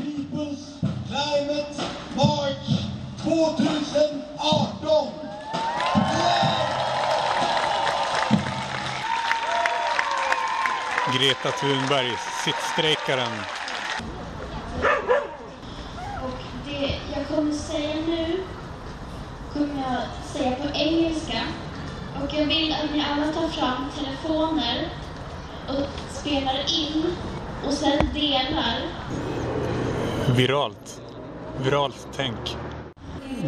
People's Climate March 2018. Greta Thunberg, sittstrejkaren. Och det jag kommer säga nu kommer jag säga på engelska. Och jag vill att ni alla tar fram telefoner och spelar in och sen delar. Viralt. Viralt tänk.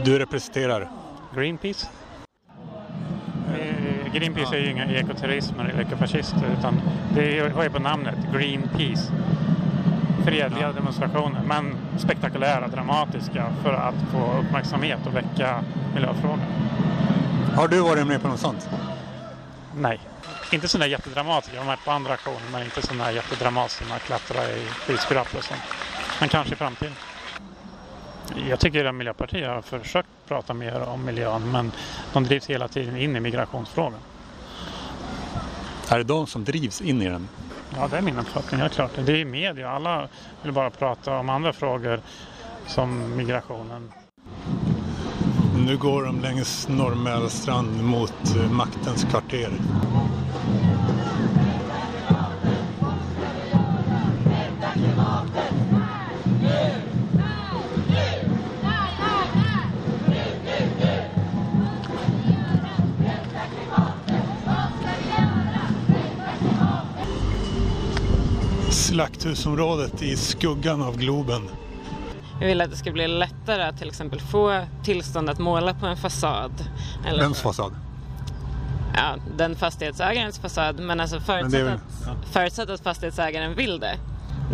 Du representerar? Greenpeace? Eh, Greenpeace är ju inga ekoterrorismer eller ekofascister utan det har ju på namnet Greenpeace. Fredliga demonstrationer men spektakulära, dramatiska för att få uppmärksamhet och väcka miljöfrågor. Har du varit med på något sånt? Nej, inte sådana jättedramatiska. Jag har varit på andra aktioner men inte sådana jättedramatiska. Man klättrar i skyskrapor och sånt. Men kanske i framtiden. Jag tycker att Miljöpartiet har försökt prata mer om miljön men de drivs hela tiden in i migrationsfrågan. Är det de som drivs in i den? Ja, det är min uppfattning. Ja, klart. Det är media. Alla vill bara prata om andra frågor som migrationen. Nu går de längs Norrmälarstrand mot maktens kvarter. Slakthusområdet i skuggan av Globen. Vi vill att det ska bli lättare att till exempel få tillstånd att måla på en fasad. Eller, Vems fasad? ja, den fastighetsägarens fasad, men alltså Men förutsatt, är väl- att, förutsatt att fastighetsägaren vill det.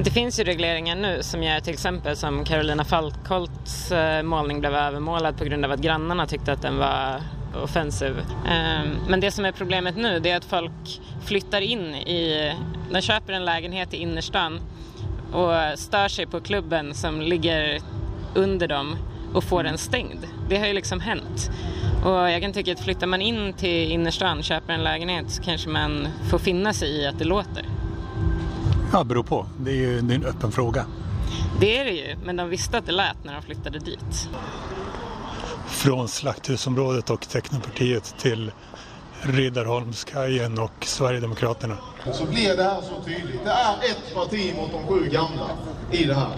Det finns ju regleringar nu som gör till exempel som Carolina Falkholts eh, målning blev övermålad på grund av att grannarna tyckte att den var offensiv. Ehm, Men det som är problemet nu det är att folk flyttar in i, de köper en lägenhet i innerstan och stör sig på klubben som ligger under dem och får den stängd. Det har ju liksom hänt. Och jag kan tycka att flyttar man in till innerstan, köper en lägenhet så kanske man får finna sig i att det låter. Ja, beror på. Det är ju det är en öppen fråga. Det är det ju, men de visste att det lät när de flyttade dit. Från Slakthusområdet och Teknopartiet till Riddarholmskajen och Sverigedemokraterna. Så blir det här så tydligt. Det är ett parti mot de sju gamla i det här.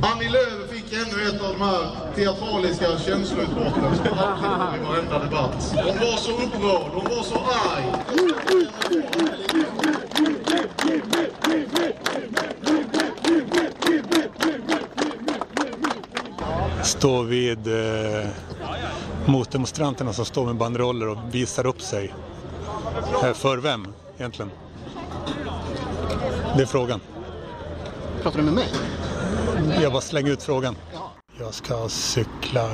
Annie Lööf fick ännu ett av de här teatraliska känsloutbrotten som alltid har i varenda debatt. Hon var så upprörd, hon var så arg. Står vid eh, motdemonstranterna som står med banderoller och visar upp sig. Eh, för vem egentligen? Det är frågan. Pratar du med mig? Jag bara slänger ut frågan. Jag ska cykla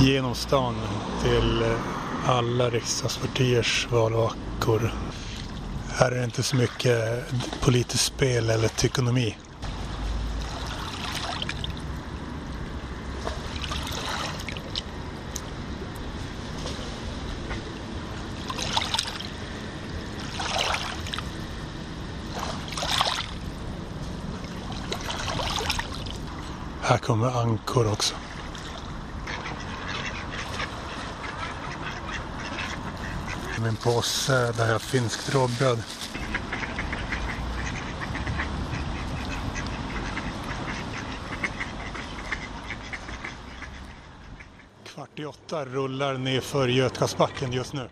genom stan till eh, alla riksdagspartiers valvackor. Här är det inte så mycket politiskt spel eller tykonomi. Här kommer ankor också. I min påse där jag har finskt rågbröd. Kvart i åtta rullar nerför Götgatsbacken Götgasbacken just nu.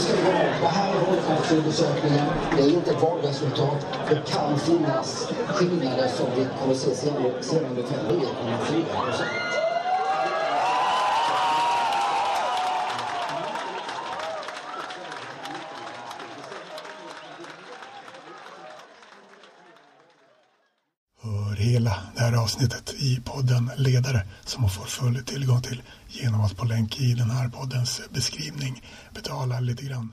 Nu ska vi komma ihåg, det här är valfrihetsundersökningen. Det är inte ett valresultat. Det kan finnas skillnader som vi kommer att se senare senare under kvällen. 9,4 procent. Hela det här avsnittet i podden Ledare som man får full tillgång till genom att på länk i den här poddens beskrivning betala lite grann.